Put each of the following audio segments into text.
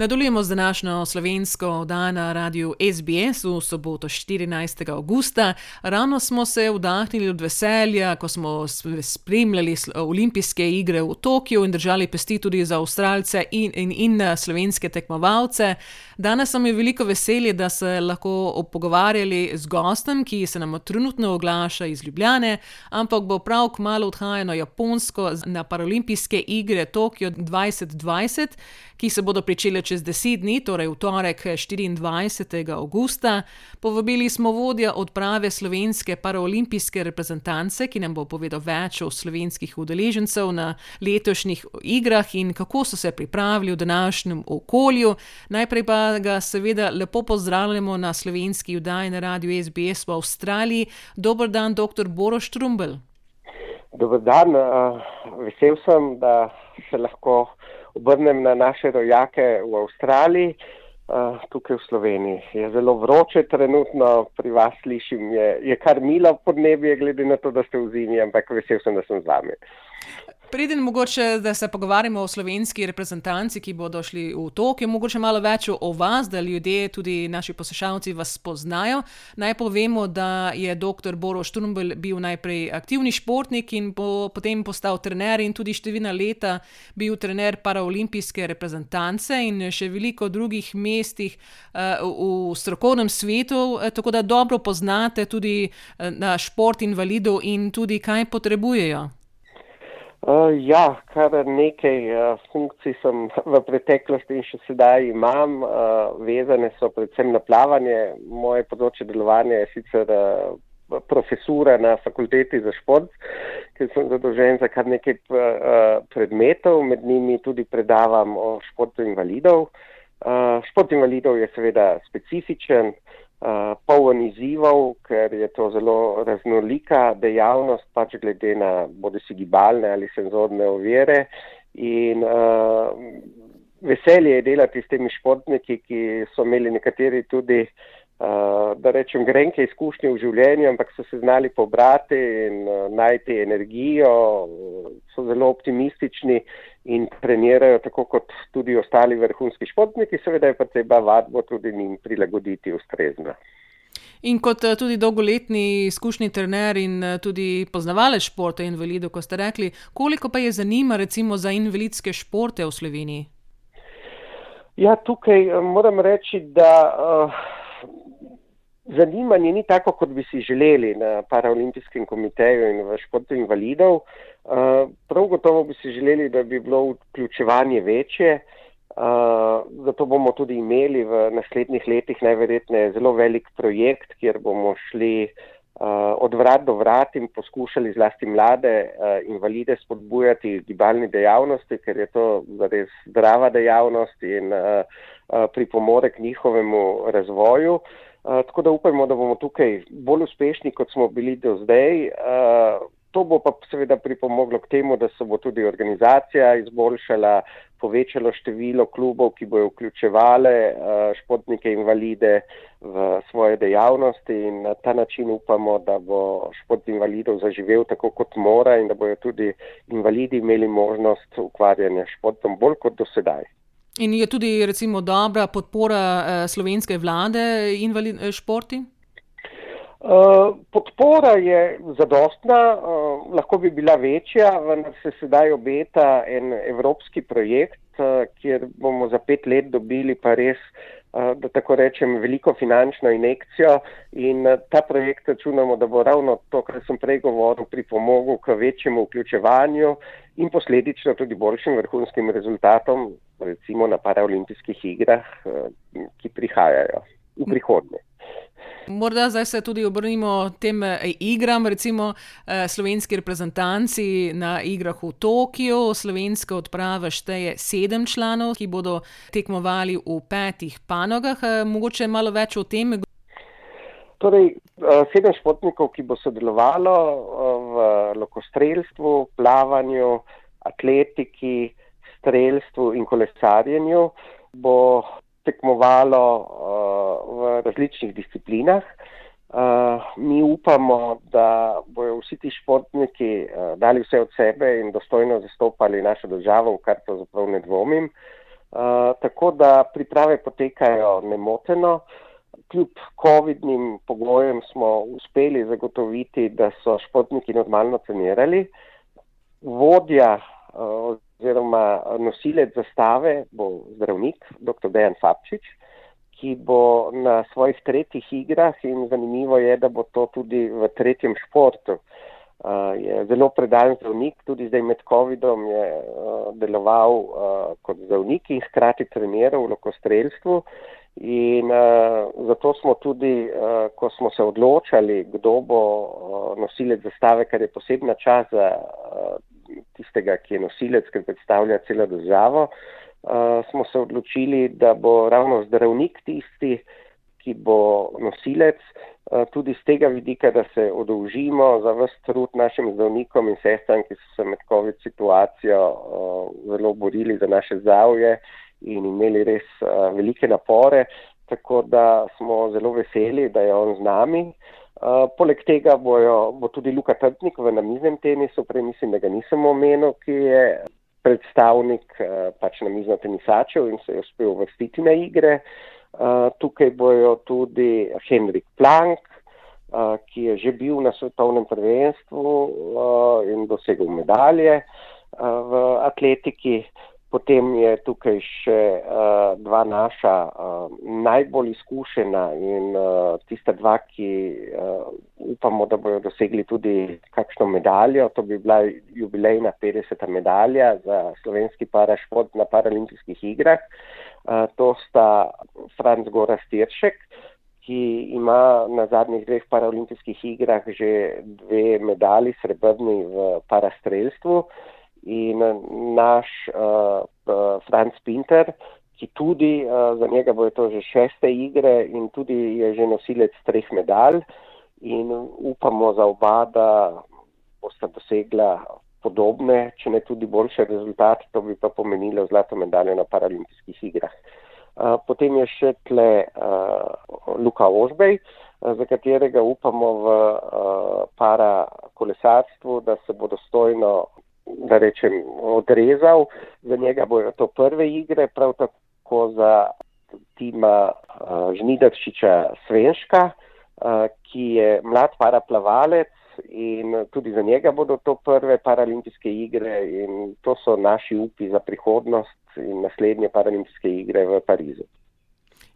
Nadaljujemo z današnjo slovensko oddajo na radiju SBS v soboto 14. augusta. Rano smo se vdahnili od veselja, ko smo spremljali olimpijske igre v Tokiu in držali pesti tudi za Avstralce in, in, in slovenske tekmovalce. Danes nam je veliko veselje, da se lahko pogovarjali z gostom, ki se nam trenutno oglaša iz Ljubljane, ampak bo prav kmalo odhajal na Japonsko na paralimpijske igre Tokio 2020, ki se bodo pričele čez deset dni, torej v torek 24. augusta. Povabili smo vodja odprave slovenske paraolimpijske reprezentance, ki nam bo povedal več o slovenskih udeležencev na letošnjih igrah in kako so se pripravili v današnjem okolju. Najprej pa ga seveda lepo pozdravljamo na slovenski vdaji na radiju SBS v Avstraliji. Dober dan, dr. Boroš Trumbel. Dober dan, vesel sem, da se lahko obrnem na naše rojake v Avstraliji, tukaj v Sloveniji. Je zelo vroče trenutno, pri vas slišim, je, je kar milo podnebje, glede na to, da ste v zimi, ampak vesel sem, da sem z vami. Preden mogoče, da se pogovarjamo o slovenski reprezentanci, ki bodo šli v Tokio, mogoče malo več o vas, da ljudje, tudi naši poslušalci, vas poznajo. Naj povemo, da je dr. Boro Šturmbel bil najprej aktivni športnik in po, potem postal trener in tudi številna leta bil trener paraolimpijske reprezentance in še veliko drugih mestih uh, v strokovnem svetu, uh, tako da dobro poznate tudi uh, šport invalidov in tudi kaj potrebujejo. Uh, ja, kar nekaj uh, funkcij sem v preteklosti in še sedaj imam, uh, vezane so predvsem na plavanje. Moje področje delovanja je sicer uh, profesura na fakulteti za šport, ker sem zadolžen za kar nekaj uh, predmetov, med njimi tudi predavam o športu invalidov. Uh, šport invalidov je seveda specifičen, uh, uh, poln izzivov, ker je to zelo raznolika dejavnost, pač glede na bodi si gibalne ali senzorne ovire. In uh, veselje je delati s temi športniki, ki so imeli nekateri tudi uh, da rečem, grenke izkušnje v življenju, ampak so se znali pobrati in uh, najti energijo, so zelo optimistični in trenirajo tako kot tudi ostali vrhunski športniki, seveda je pa treba vadbo tudi njim prilagoditi ustrezno. In kot tudi dolgoletni izkušnji trener in tudi poznavalec športa invalidov, ko ste rekli, koliko pa je zanima recimo za invalidske športe v Sloveniji? Ja, tukaj moram reči, da uh, zanimanje ni tako, kot bi si želeli na paraolimpijskem komiteju in v športu invalidov. Uh, prav gotovo bi si želeli, da bi bilo vključevanje večje. Uh, zato bomo tudi imeli v naslednjih letih najverjetneje zelo velik projekt, kjer bomo šli od vrat do vrat in poskušali zlasti mlade uh, invalide spodbujati gibalni dejavnosti, ker je to res zdrava dejavnost in uh, pripomore k njihovemu razvoju. Tako da upajmo, da bomo tukaj bolj uspešni, kot smo bili do zdaj. To bo pa seveda pripomoglo k temu, da se bo tudi organizacija izboljšala, povečalo število klubov, ki bojo vključevale uh, športnike invalide v svoje dejavnosti in na ta način upamo, da bo šport invalidov zaživel tako, kot mora in da bojo tudi invalidi imeli možnost ukvarjanja športom bolj kot do sedaj. In je tudi recimo dobra podpora eh, slovenske vlade invalid eh, športi? Uh, podpora je zadostna, uh, lahko bi bila večja, vendar se sedaj obeta en evropski projekt, uh, kjer bomo za pet let dobili pa res, da tako rečem, veliko finančno injekcijo in ta projekt računamo, da bo ravno to, kar sem prej govoril, pripomogel k večjemu vključevanju in posledično tudi boljšim vrhunskim rezultatom, recimo na paraolimpijskih igrah, ki prihajajo v prihodnje. Morda zdaj se tudi obrnimo tem eh, igram, recimo eh, slovenski reprezentanci na igrah v Tokiu. Slovenska odprava šteje sedem članov, ki bodo tekmovali v petih panogah. Eh, mogoče malo več o tem. Torej, sedem športnikov, ki bo sodelovalo v lokostrelstvu, plavanju, atletiki, strelstvu in kolesarjenju, bo tekmovalo različnih disciplinah. Uh, mi upamo, da bodo vsi ti športniki uh, dali vse od sebe in dostojno zastopali našo državo, v kar pravzaprav ne dvomim. Uh, tako da priprave potekajo nemoteno. Kljub COVID-nim pogojem smo uspeli zagotoviti, da so športniki normalno trenirali. Vodja uh, oziroma nosilec zastave bo zdravnik, dr. Dejan Fabčič, ki bo na svojih tretjih igrah in zanimivo je, da bo to tudi v tretjem športu. Uh, je zelo predajen zdravnik, tudi zdaj med COVID-om je uh, deloval uh, kot zdravnik in hkrati treniral v lokostrelstvu. In uh, zato smo tudi, uh, ko smo se odločali, kdo bo uh, nosilec zastave, kar je posebna čas za uh, tistega, ki je nosilec, ki predstavlja celo državo, uh, smo se odločili, da bo ravno zdravnik tisti, ki bo nosilec, uh, tudi z tega vidika, da se odolžimo za vse trud našim zdravnikom in sestram, ki so se med COVID situacijo uh, zelo borili za naše zdravje in imeli res uh, velike napore. Tako da smo zelo veseli, da je on z nami. Uh, Uh, poleg tega bojo, bo tudi Luka Trtnik v namiznem tenisu, prej mislim, da ga nisem omenil, ki je predstavnik uh, pač namizno tenisačev in se je uspel vrstiti na igre. Uh, tukaj bojo tudi Henrik Plank, uh, ki je že bil na svetovnem prvenstvu in dosegel medalje v atletiki. Potem je tukaj še uh, dva naša uh, najbolj izkušena in uh, tista dva, ki uh, upamo, da bodo dosegli tudi kakšno medaljo. To bi bila jubilejna 50. medalja za slovenski parašport na paralimpijskih igrah. Uh, to sta Franz Gora Stiršek, ki ima na zadnjih dveh paralimpijskih igrah že dve medalji srebrni v parastrelstvu in eh, naš uh, Franz Pinter, ki tudi uh, za njega bojo to že šeste igre in tudi je že nosilec treh medalj in upamo za oba, da bosta dosegla podobne, če ne tudi boljše rezultate, to bi pa pomenilo zlato medaljo na paralimpijskih igrah. Uh, potem je še tle uh, Luka Ožbej, uh, za katerega upamo v para kolesarstvu, da se bo dostojno da rečem, odrezal. Za njega bojo to prve igre, prav tako za tima uh, Žnidršiča Svenška, uh, ki je mlad paraplavalec in tudi za njega bodo to prve paralimpijske igre in to so naši upi za prihodnost in naslednje paralimpijske igre v Parizu.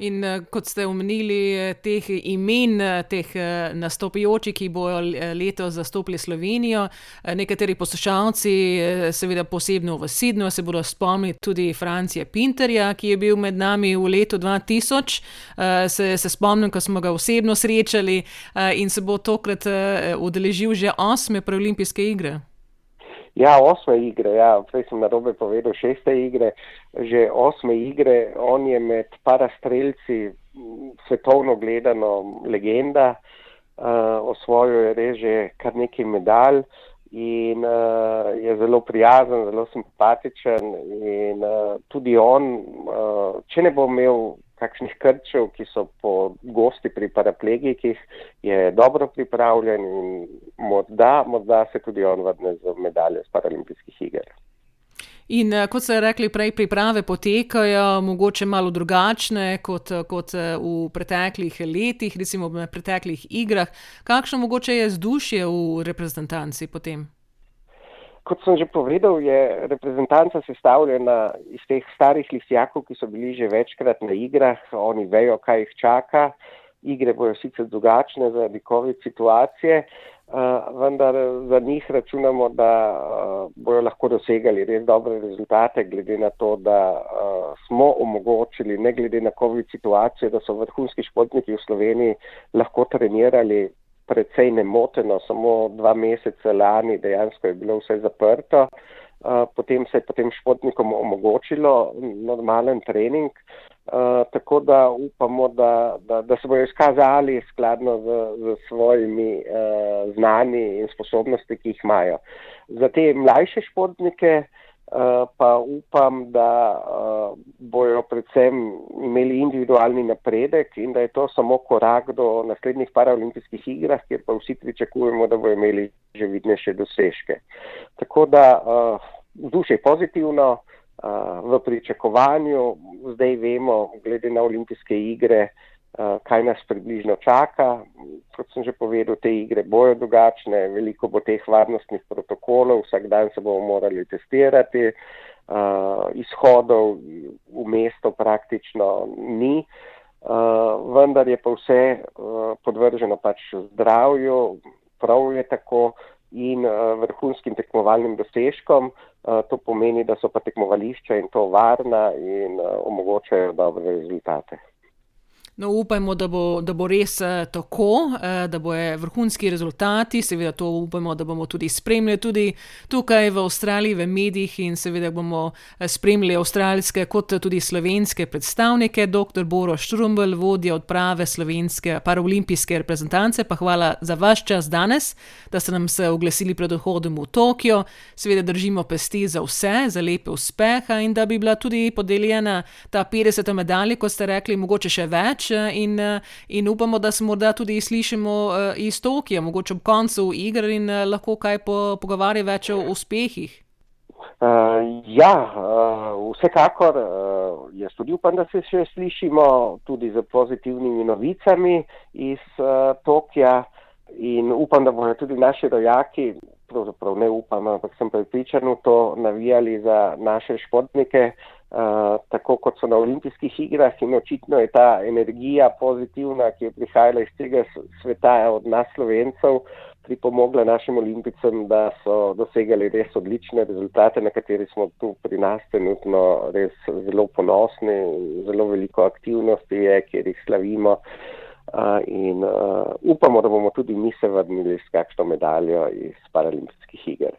In uh, kot ste omenili, eh, teh imen, eh, teh uh, nastopajočih, ki bojo letos zastopili Slovenijo, nekateri poslušalci, seveda posebno v Sidnu, se bodo spomnili tudi Francija Pinterja, ki je bil med nami v letu 2000. Uh, se, se spomnim, ko smo ga osebno srečali in se bo tokrat udeležil že osme preolimpijske igre. Ja, osme igre, ja, prej sem na robe povedal šeste igre, že osme igre, on je med parastrelci svetovno gledano legenda, uh, osvojil je res že kar nekaj medalj in uh, je zelo prijazen, zelo simpatičen in uh, tudi on, uh, če ne bo imel kakšnih krčev, ki so po gosti pri paraplegikih, je dobro pripravljen in morda, morda se tudi on vrne z medaljo z paralimpijskih iger. In eh, kot ste rekli, prej priprave potekajo mogoče malo drugačne kot, kot eh, v preteklih letih, recimo v preteklih igrah. Kakšno mogoče je zdušje v reprezentanci potem? Kot sem že povedal, je reprezentanca sestavljena iz teh starih listjakov, ki so bili že večkrat na igrah, oni vejo, kaj jih čaka. Igre bojo sicer drugačne zaradi COVID situacije, uh, vendar za njih računamo, da uh, bojo lahko dosegali res dobre rezultate, glede na to, da uh, smo omogočili, ne glede na COVID situacijo, da so vrhunski športniki v Sloveniji lahko trenirali precej nemoteno, samo dva meseca lani dejansko je bilo vse zaprto. Potem se je potem športnikom omogočilo normalen trening, tako da upamo, da, da, da se bodo izkazali skladno z, z svojimi znani in sposobnosti, ki jih imajo. Za te mlajše športnike uh, pa upam, da uh, bojo predvsem imeli individualni napredek in da je to samo korak do naslednjih paraolimpijskih igrah, kjer pa vsi pričakujemo, da bojo imeli že vidnejše dosežke. Tako da vzdušje je pozitivno, v pričakovanju, zdaj vemo, glede na olimpijske igre, kaj nas približno čaka. Kot sem že povedal, te igre bojo drugačne, veliko bo teh varnostnih protokolov, vsak dan se bomo morali testirati uh, izhodov v mesto praktično ni, uh, vendar je pa vse uh, podvrženo pač zdravju, prav je tako in uh, vrhunskim tekmovalnim dosežkom. Uh, to pomeni, da so pa tekmovališča in to varna in uh, omogočajo dobre rezultate. No, upajmo, da bo, da bo res uh, tako, uh, da bojo vrhunski rezultati. Seveda, to upamo, da bomo tudi spremljali tudi tukaj v Avstraliji, v medijih in seveda bomo eh, spremljali avstralske, kot tudi slovenske predstavnike. Dr. Boro Štrumbel, vodja odprave slovenske paraolimpijske reprezentance, pa hvala za vaš čas danes, da ste nam se oglasili pred odhodom v Tokio. Seveda držimo pesti za vse, za lepe uspehe in da bi bila tudi podeljena ta 50. medalja, kot ste rekli, mogoče še več in, eh, in upamo, da se morda tudi slišimo eh, iz Tokija, mogoče ob koncu igre in eh, lahko kaj po, pogovarja več o uspehih. Uh, ja, uh, vsekakor uh, jaz tudi upam, da se še slišimo tudi z pozitivnimi novicami iz uh, Tokija in upam, da bodo tudi naši rojaki, pravzaprav ne upam, ampak sem pripričan v to, navijali za naše športnike, uh, Eh, tako kot so na olimpijskih igrah in očitno je ta energija pozitivna, ki je prihajala iz tega sveta od nas slovencev, pripomogla našim olimpicem, da so dosegali res odlične rezultate, na kateri smo tu pri nas trenutno res zelo ponosni, zelo veliko aktivnosti je, kjer jih slavimo. Uh, in uh, upamo, da bomo tudi mi se vrnili s kakšno medaljo iz paralimpijskih iger.